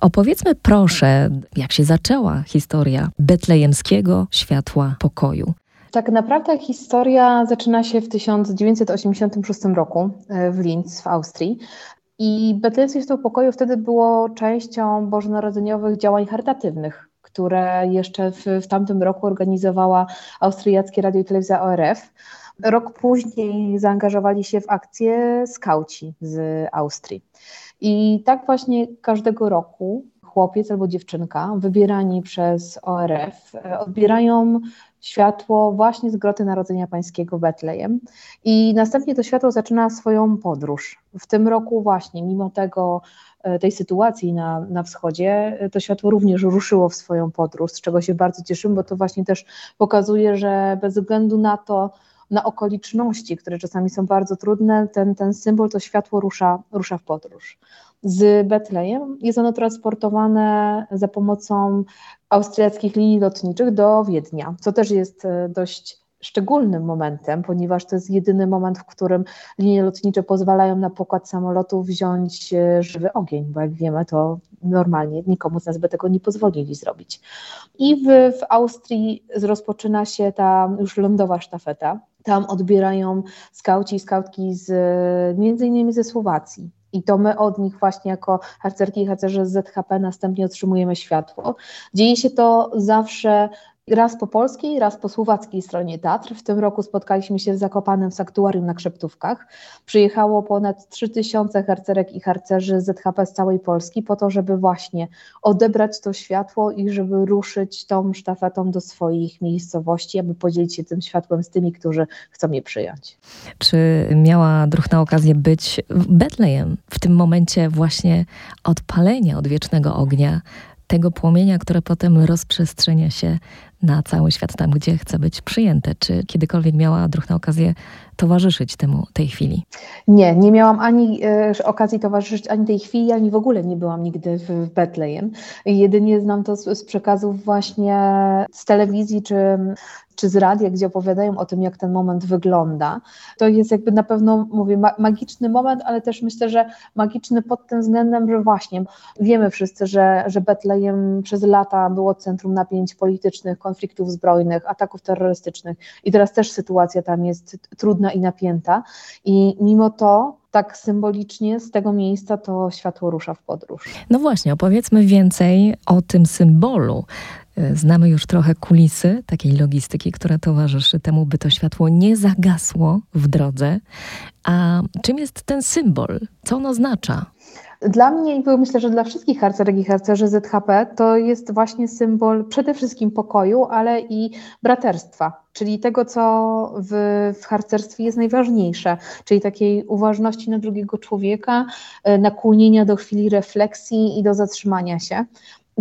Opowiedzmy proszę, jak się zaczęła historia betlejemskiego światła pokoju. Tak naprawdę historia zaczyna się w 1986 roku e, w Linz w Austrii. I Betlejemskie Światło Pokoju wtedy było częścią bożonarodzeniowych działań charytatywnych, które jeszcze w, w tamtym roku organizowała austriackie radio i telewizja ORF. Rok później zaangażowali się w akcję skauci z Austrii. I tak właśnie każdego roku chłopiec albo dziewczynka wybierani przez ORF e, odbierają światło właśnie z groty Narodzenia Pańskiego Betlejem i następnie to światło zaczyna swoją podróż. W tym roku właśnie, mimo tego, e, tej sytuacji na, na wschodzie, e, to światło również ruszyło w swoją podróż, z czego się bardzo cieszymy, bo to właśnie też pokazuje, że bez względu na to, na okoliczności, które czasami są bardzo trudne, ten, ten symbol, to światło rusza, rusza w podróż z Betlejem. Jest ono transportowane za pomocą austriackich linii lotniczych do Wiednia, co też jest e, dość szczególnym momentem, ponieważ to jest jedyny moment, w którym linie lotnicze pozwalają na pokład samolotu wziąć e, żywy ogień, bo jak wiemy, to normalnie nikomu z nas by tego nie pozwolili zrobić. I w, w Austrii rozpoczyna się ta już lądowa sztafeta. Tam odbierają skauci i skautki z, między innymi ze Słowacji. I to my od nich właśnie jako harcerki i harcerze z ZHP następnie otrzymujemy światło. Dzieje się to zawsze raz po polskiej, raz po słowackiej stronie Tatr. W tym roku spotkaliśmy się w Zakopanem w Saktuarium na Krzeptówkach. Przyjechało ponad 3000 harcerek i harcerzy ZHP z całej Polski po to, żeby właśnie odebrać to światło i żeby ruszyć tą sztafetą do swoich miejscowości, aby podzielić się tym światłem z tymi, którzy chcą je przyjąć. Czy miała Druhna okazję być w Betlejem w tym momencie właśnie odpalenia odwiecznego ognia tego płomienia, które potem rozprzestrzenia się na cały świat, tam gdzie chce być przyjęte. Czy kiedykolwiek miała Druhna okazję towarzyszyć temu tej chwili? Nie, nie miałam ani e, okazji towarzyszyć ani tej chwili, ani w ogóle nie byłam nigdy w Betlejem. Jedynie znam to z, z przekazów właśnie z telewizji czy czy z radia, gdzie opowiadają o tym, jak ten moment wygląda. To jest jakby na pewno, mówię, ma magiczny moment, ale też myślę, że magiczny pod tym względem, że właśnie wiemy wszyscy, że, że Betlejem przez lata było centrum napięć politycznych, konfliktów zbrojnych, ataków terrorystycznych i teraz też sytuacja tam jest trudna i napięta i mimo to tak symbolicznie z tego miejsca to światło rusza w podróż. No właśnie, opowiedzmy więcej o tym symbolu. Znamy już trochę kulisy takiej logistyki, która towarzyszy temu, by to światło nie zagasło w drodze. A czym jest ten symbol? Co on oznacza? Dla mnie i myślę, że dla wszystkich harcerek i harcerzy ZHP to jest właśnie symbol przede wszystkim pokoju, ale i braterstwa, czyli tego, co w, w harcerstwie jest najważniejsze, czyli takiej uważności na drugiego człowieka, e, nakłonienia do chwili refleksji i do zatrzymania się.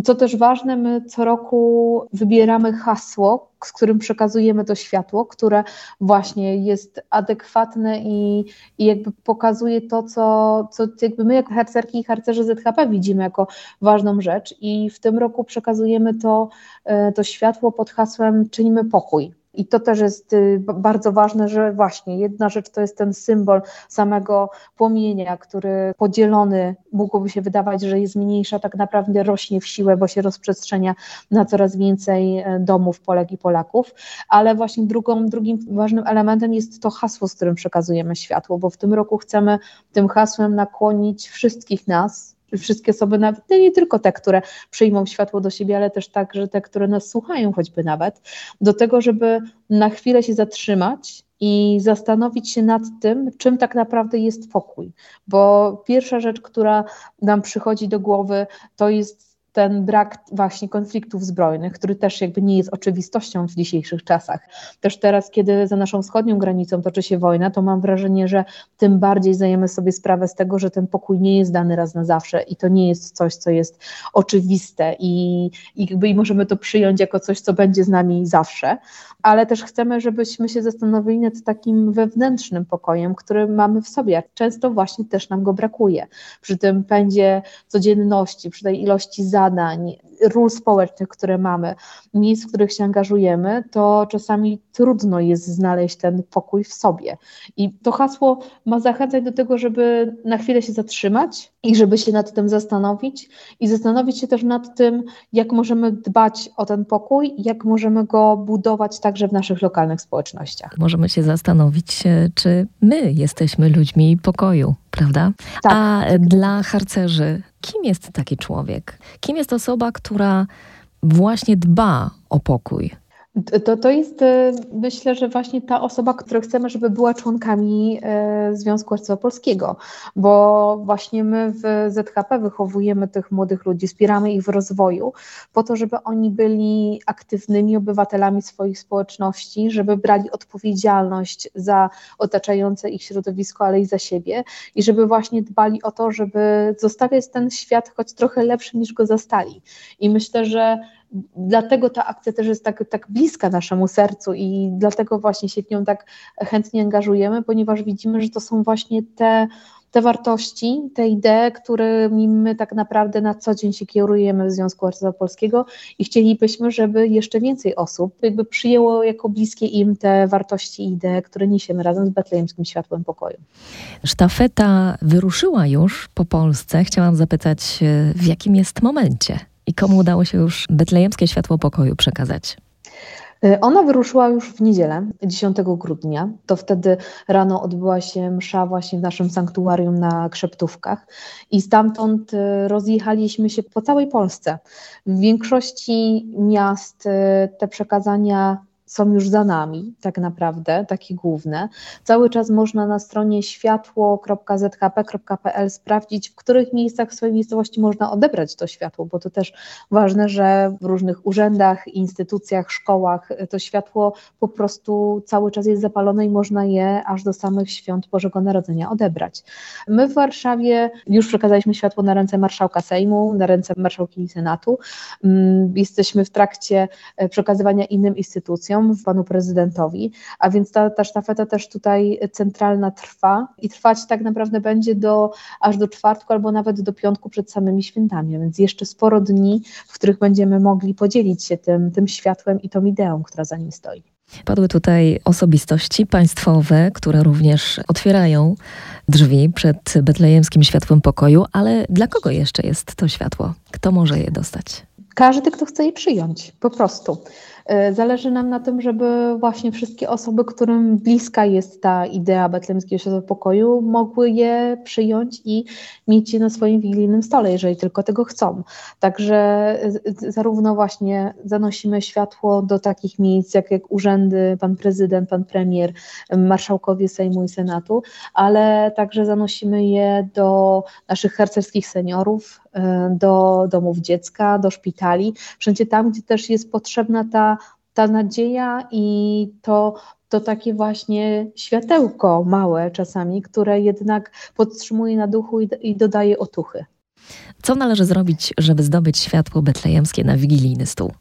Co też ważne, my co roku wybieramy hasło, z którym przekazujemy to światło, które właśnie jest adekwatne i, i jakby pokazuje to, co, co jakby my jako harcerki i harcerzy ZHP widzimy jako ważną rzecz i w tym roku przekazujemy to, e, to światło pod hasłem Czyńmy pokój. I to też jest y, bardzo ważne, że właśnie jedna rzecz to jest ten symbol samego płomienia, który podzielony mógłby się wydawać, że jest mniejsza, tak naprawdę rośnie w siłę, bo się rozprzestrzenia na coraz więcej e, domów Polek i Polaków. Ale właśnie drugą, drugim ważnym elementem jest to hasło, z którym przekazujemy światło, bo w tym roku chcemy tym hasłem nakłonić wszystkich nas, wszystkie osoby, nawet nie tylko te, które przyjmą światło do siebie, ale też także te, które nas słuchają, choćby nawet, do tego, żeby na chwilę się zatrzymać i zastanowić się nad tym, czym tak naprawdę jest pokój. Bo pierwsza rzecz, która nam przychodzi do głowy, to jest ten brak właśnie konfliktów zbrojnych, który też jakby nie jest oczywistością w dzisiejszych czasach. Też teraz, kiedy za naszą wschodnią granicą toczy się wojna, to mam wrażenie, że tym bardziej zdajemy sobie sprawę z tego, że ten pokój nie jest dany raz na zawsze i to nie jest coś, co jest oczywiste i, i, jakby, i możemy to przyjąć jako coś, co będzie z nami zawsze, ale też chcemy, żebyśmy się zastanowili nad takim wewnętrznym pokojem, który mamy w sobie. Często właśnie też nam go brakuje. Przy tym pędzie codzienności, przy tej ilości zadań, ról społecznych, które mamy, miejsc, w których się angażujemy, to czasami trudno jest znaleźć ten pokój w sobie. I to hasło ma zachęcać do tego, żeby na chwilę się zatrzymać i żeby się nad tym zastanowić i zastanowić się też nad tym, jak możemy dbać o ten pokój, jak możemy go budować także w naszych lokalnych społecznościach. Możemy się zastanowić, czy my jesteśmy ludźmi pokoju, prawda? Tak. A dla harcerzy, kim jest taki człowiek? Kim jest osoba, która właśnie dba o pokój? To, to jest, e, myślę, że właśnie ta osoba, którą chcemy, żeby była członkami e, Związku Harcerstwa Polskiego, bo właśnie my w ZHP wychowujemy tych młodych ludzi, wspieramy ich w rozwoju, po to, żeby oni byli aktywnymi obywatelami swoich społeczności, żeby brali odpowiedzialność za otaczające ich środowisko, ale i za siebie i żeby właśnie dbali o to, żeby zostawiać ten świat choć trochę lepszy niż go zastali. I myślę, że dlatego ta akcja też jest tak, tak bliska naszemu sercu i dlatego właśnie się w nią tak chętnie angażujemy, ponieważ widzimy, że to są właśnie te, te wartości, te idee, którymi my tak naprawdę na co dzień się kierujemy w Związku Harcerstwa Polskiego i chcielibyśmy, żeby jeszcze więcej osób jakby przyjęło jako bliskie im te wartości i idee, które niesiemy razem z Betlejemskim Światłem Pokoju. Sztafeta wyruszyła już po Polsce. Chciałam zapytać, w jakim jest momencie? I komu udało się już betlejemskie światło pokoju przekazać? Y, ona wyruszyła już w niedzielę, 10 grudnia. To wtedy rano odbyła się msza właśnie w naszym sanktuarium na Krzeptówkach i stamtąd y, rozjechaliśmy się po całej Polsce. W większości miast y, te przekazania są już za nami, tak naprawdę, takie główne. Cały czas można na stronie światło.zhp.pl sprawdzić, w których miejscach w swojej miejscowości można odebrać to światło, bo to też ważne, że w różnych urzędach, instytucjach, szkołach to światło po prostu cały czas jest zapalone i można je aż do samych świąt Bożego Narodzenia odebrać. My w Warszawie już przekazaliśmy światło na ręce marszałka Sejmu, na ręce marszałki Senatu. Mm, jesteśmy w trakcie e, przekazywania innym instytucjom w panu prezydentowi, a więc ta, ta sztafeta też tutaj centralna trwa i trwać tak naprawdę będzie do, aż do czwartku albo nawet do piątku przed samymi świętami, a więc jeszcze sporo dni, w których będziemy mogli podzielić się tym, tym światłem i tą ideą, która za nim stoi. Padły tutaj osobistości państwowe, które również otwierają drzwi przed betlejemskim światłem pokoju, ale dla kogo jeszcze jest to światło? Kto może je dostać? Każdy, kto chce je przyjąć, po prostu. E, zależy nam na tym, żeby właśnie wszystkie osoby, którym bliska jest ta idea Betlemskiego Światła Pokoju, mogły je przyjąć i mieć je na swoim wigilijnym stole, jeżeli tylko tego chcą. Także zarówno właśnie zanosimy światło do takich miejsc, jak, jak urzędy, pan prezydent, pan premier, marszałkowie Sejmu i Senatu, ale także zanosimy je do naszych harcerskich seniorów, e, do domów dziecka, do szpitali, wszędzie tam, gdzie też jest potrzebna ta ta nadzieja i to, to takie właśnie światełko małe czasami, które jednak podtrzymuje na duchu i, i dodaje otuchy. Co należy zrobić, żeby zdobyć światło betlejemskie na wigilijny stół?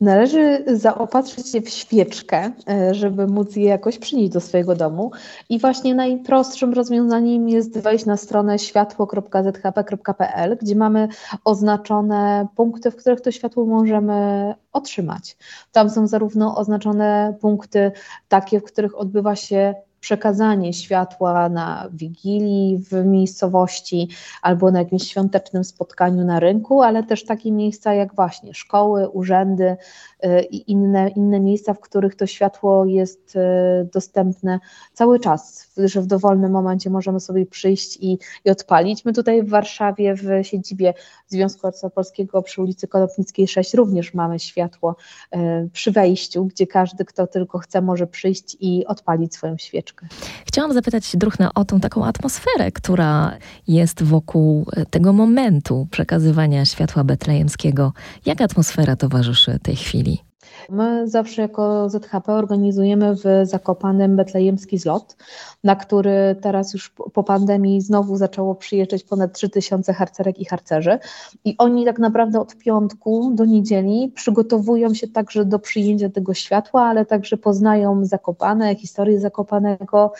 Należy zaopatrzyć się w świeczkę, e, żeby móc je jakoś przynieść do swojego domu. I właśnie najprostszym rozwiązaniem jest wejść na stronę światło.zhp.pl, gdzie mamy oznaczone punkty, w których to światło możemy otrzymać. Tam są zarówno oznaczone punkty takie, w których odbywa się przekazanie światła na wigilii w miejscowości albo na jakimś świątecznym spotkaniu na rynku, ale też takie miejsca jak właśnie szkoły, urzędy y, i inne, inne miejsca, w których to światło jest y, dostępne cały czas, że w dowolnym momencie możemy sobie przyjść i, i odpalić. My tutaj w Warszawie w siedzibie Związku Harcerstwa Polskiego przy ulicy Konopnickiej 6 również mamy światło y, przy wejściu, gdzie każdy, kto tylko chce, może przyjść i odpalić swoją świeczkę. Chciałam zapytać Druchna o tą taką atmosferę, która jest wokół e, tego momentu przekazywania światła betlejemskiego. Jaka atmosfera towarzyszy tej chwili? My zawsze jako ZHP organizujemy w Zakopanem betlejemski zlot, na który teraz już po pandemii znowu zaczęło przyjeżdżać ponad 3000 harcerek i harcerzy. I oni tak naprawdę od piątku do niedzieli przygotowują się także do przyjęcia tego światła, ale także poznają Zakopane, historię Zakopanego,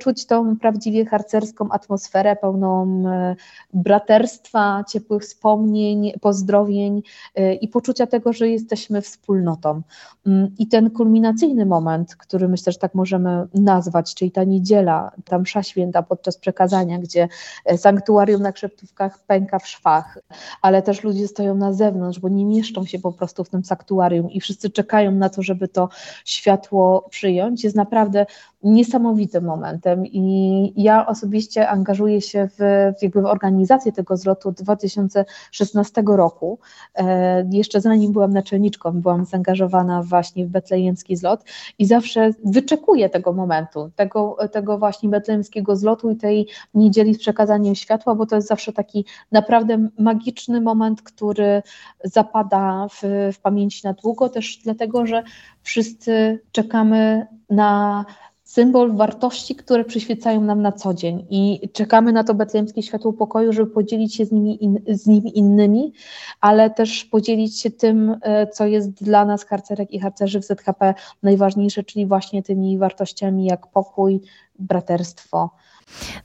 czuć tą prawdziwie harcerską atmosferę pełną e, braterstwa, ciepłych wspomnień, pozdrowień e, i poczucia tego, że jesteśmy wspólnotą. Mm, I ten kulminacyjny moment, który myślę, że tak możemy nazwać, czyli ta niedziela, ta msza święta podczas przekazania, gdzie e, sanktuarium na Krzeptówkach pęka w szwach, ale też ludzie stoją na zewnątrz, bo nie mieszczą się po prostu w tym sanktuarium i wszyscy czekają na to, żeby to światło przyjąć, jest naprawdę niesamowitym momentem i ja osobiście angażuję się w, jakby w organizację tego zlotu 2016 roku. E, jeszcze zanim byłam naczelniczką, byłam zaangażowana właśnie w betlejemski zlot i zawsze wyczekuję tego momentu, tego, tego właśnie betlejemskiego zlotu i tej niedzieli z przekazaniem światła, bo to jest zawsze taki naprawdę magiczny moment, który zapada w, w pamięci na długo, też dlatego, że wszyscy czekamy na symbol wartości, które przyświecają nam na co dzień. I czekamy na to betlejemskie światło pokoju, żeby podzielić się z nimi, in, z nimi innymi, ale też podzielić się tym, e, co jest dla nas harcerek i harcerzy w ZHP najważniejsze, czyli właśnie tymi wartościami jak pokój, braterstwo,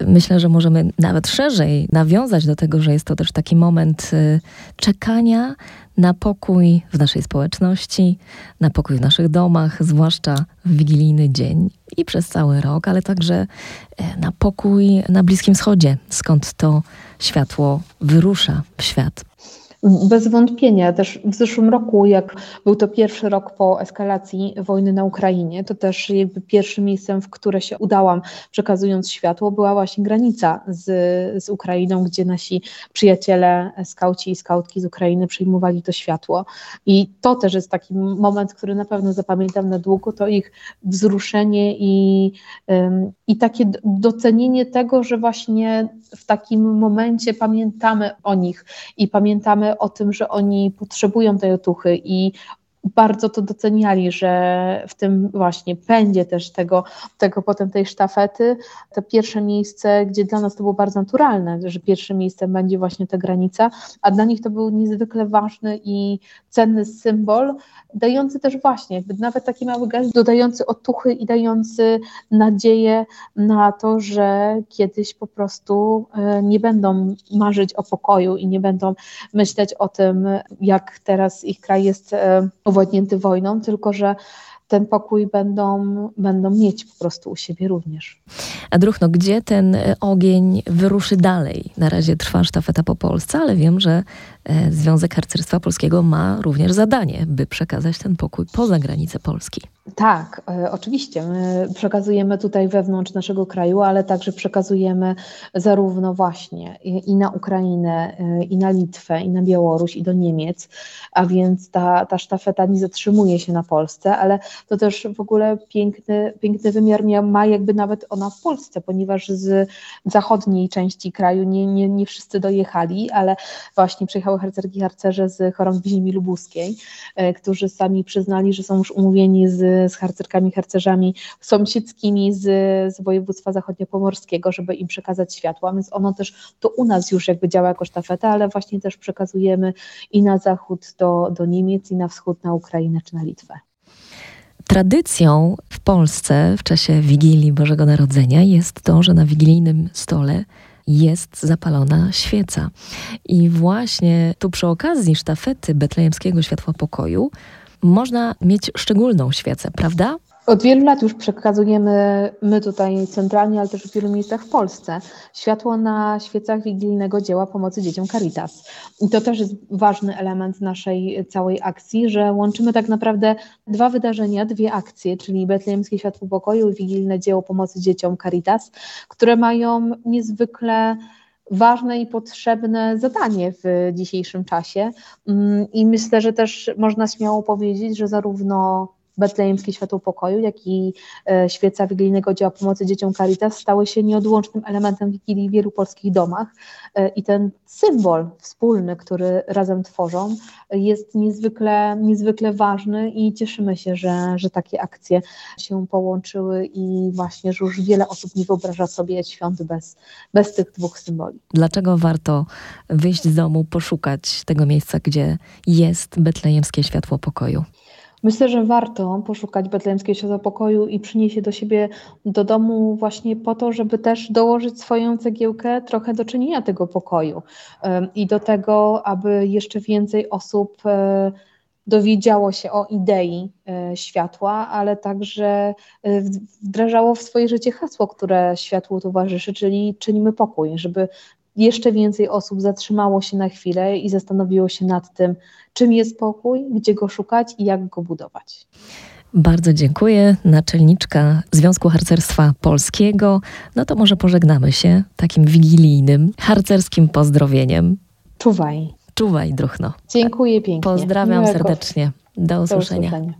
Myślę, że możemy nawet szerzej nawiązać do tego, że jest to też taki moment y, czekania na pokój w naszej społeczności, na pokój w naszych domach, zwłaszcza w wigilijny dzień i przez cały rok, ale także e, na pokój na Bliskim Wschodzie, skąd to światło wyrusza w świat. Bez wątpienia. Też w zeszłym roku, jak był to pierwszy rok po eskalacji wojny na Ukrainie, to też jakby pierwszym miejscem, w które się udałam, przekazując światło, była właśnie granica z, z Ukrainą, gdzie nasi przyjaciele, skauci i skautki z Ukrainy przyjmowali to światło. I to też jest taki moment, który na pewno zapamiętam na długo, to ich wzruszenie i, i takie docenienie tego, że właśnie w takim momencie pamiętamy o nich i pamiętamy o tym, że oni potrzebują tej otuchy i bardzo to doceniali, że w tym właśnie pędzie też tego, tego potem tej sztafety, to pierwsze miejsce, gdzie dla nas to było bardzo naturalne, że pierwsze miejsce będzie właśnie ta granica, a dla nich to był niezwykle ważny i cenny symbol, dający też właśnie, jakby nawet taki mały gest, dodający otuchy i dający nadzieję na to, że kiedyś po prostu e, nie będą marzyć o pokoju i nie będą myśleć o tym, jak teraz ich kraj jest uwodnięty wojną, tylko że ten pokój będą, będą mieć po prostu u siebie również. A Druchno, gdzie ten ogień wyruszy dalej? Na razie trwa sztafeta po Polsce, ale wiem, że e, Związek Harcerstwa Polskiego ma również zadanie, by przekazać ten pokój poza granice Polski. Tak, e, oczywiście. My przekazujemy tutaj wewnątrz naszego kraju, ale także przekazujemy zarówno właśnie i na Ukrainę, e, i na Litwę, i na Białoruś, i do Niemiec, a więc ta, ta sztafeta nie zatrzymuje się na Polsce, ale to też w ogóle piękny, piękny wymiar ma jakby nawet ona w Polsce, ponieważ z zachodniej części kraju nie, nie, nie wszyscy dojechali, ale właśnie przyjechały harcerki harcerze z chorągwi ziemi lubuskiej, e, którzy sami przyznali, że są już umówieni z z harcerkami, harcerzami sąsiedzkimi z, z województwa zachodniopomorskiego, żeby im przekazać światła, więc ono też to u nas już jakby działa jako sztafeta, ale właśnie też przekazujemy i na zachód do, do Niemiec, i na wschód na Ukrainę czy na Litwę. Tradycją w Polsce w czasie Wigilii Bożego Narodzenia jest to, że na wigilijnym stole jest zapalona świeca. I właśnie tu przy okazji sztafety betlejemskiego światła pokoju można mieć szczególną świecę, prawda? Od wielu lat już przekazujemy my tutaj centralnie, ale też w wielu miejscach w Polsce światło na świecach wigilijnego dzieła pomocy dzieciom Caritas. I to też jest ważny element naszej całej akcji, że łączymy tak naprawdę dwa wydarzenia, dwie akcje, czyli Betlejemskie Światło Pokoju i Wigilijne Dzieło Pomocy Dzieciom Caritas, które mają niezwykle ważne i potrzebne zadanie w dzisiejszym czasie. Mm, I myślę, że też można śmiało powiedzieć, że zarówno betlejemskie światło pokoju, jak i e, świeca wigilijnego dzieła pomocy dzieciom Caritas stały się nieodłącznym elementem Wigilii w wielu polskich domach e, i ten symbol wspólny, który razem tworzą jest niezwykle, niezwykle ważny i cieszymy się, że, że takie akcje się połączyły i właśnie, że już wiele osób nie wyobraża sobie świąt bez, bez tych dwóch symboli. Dlaczego warto wyjść z domu, poszukać tego miejsca, gdzie jest betlejemskie światło pokoju? Myślę, że warto poszukać betlejemskiego światła pokoju i przynieść je do siebie do domu właśnie po to, żeby też dołożyć swoją cegiełkę trochę do czynienia tego pokoju i do tego, aby jeszcze więcej osób e, dowiedziało się o idei e, światła, ale także e, wdrażało w swoje życie hasło, które światłu towarzyszy, czyli czynimy pokój, żeby jeszcze więcej osób zatrzymało się na chwilę i zastanowiło się nad tym, czym jest pokój, gdzie go szukać i jak go budować. Bardzo dziękuję. Naczelniczka Związku Harcerstwa Polskiego. No to może pożegnamy się takim wigilijnym, harcerskim pozdrowieniem. Czuwaj. Czuwaj, Druchno. Dziękuję pięknie. Pozdrawiam Miłego. serdecznie. Do usłyszenia. Do usłyszenia.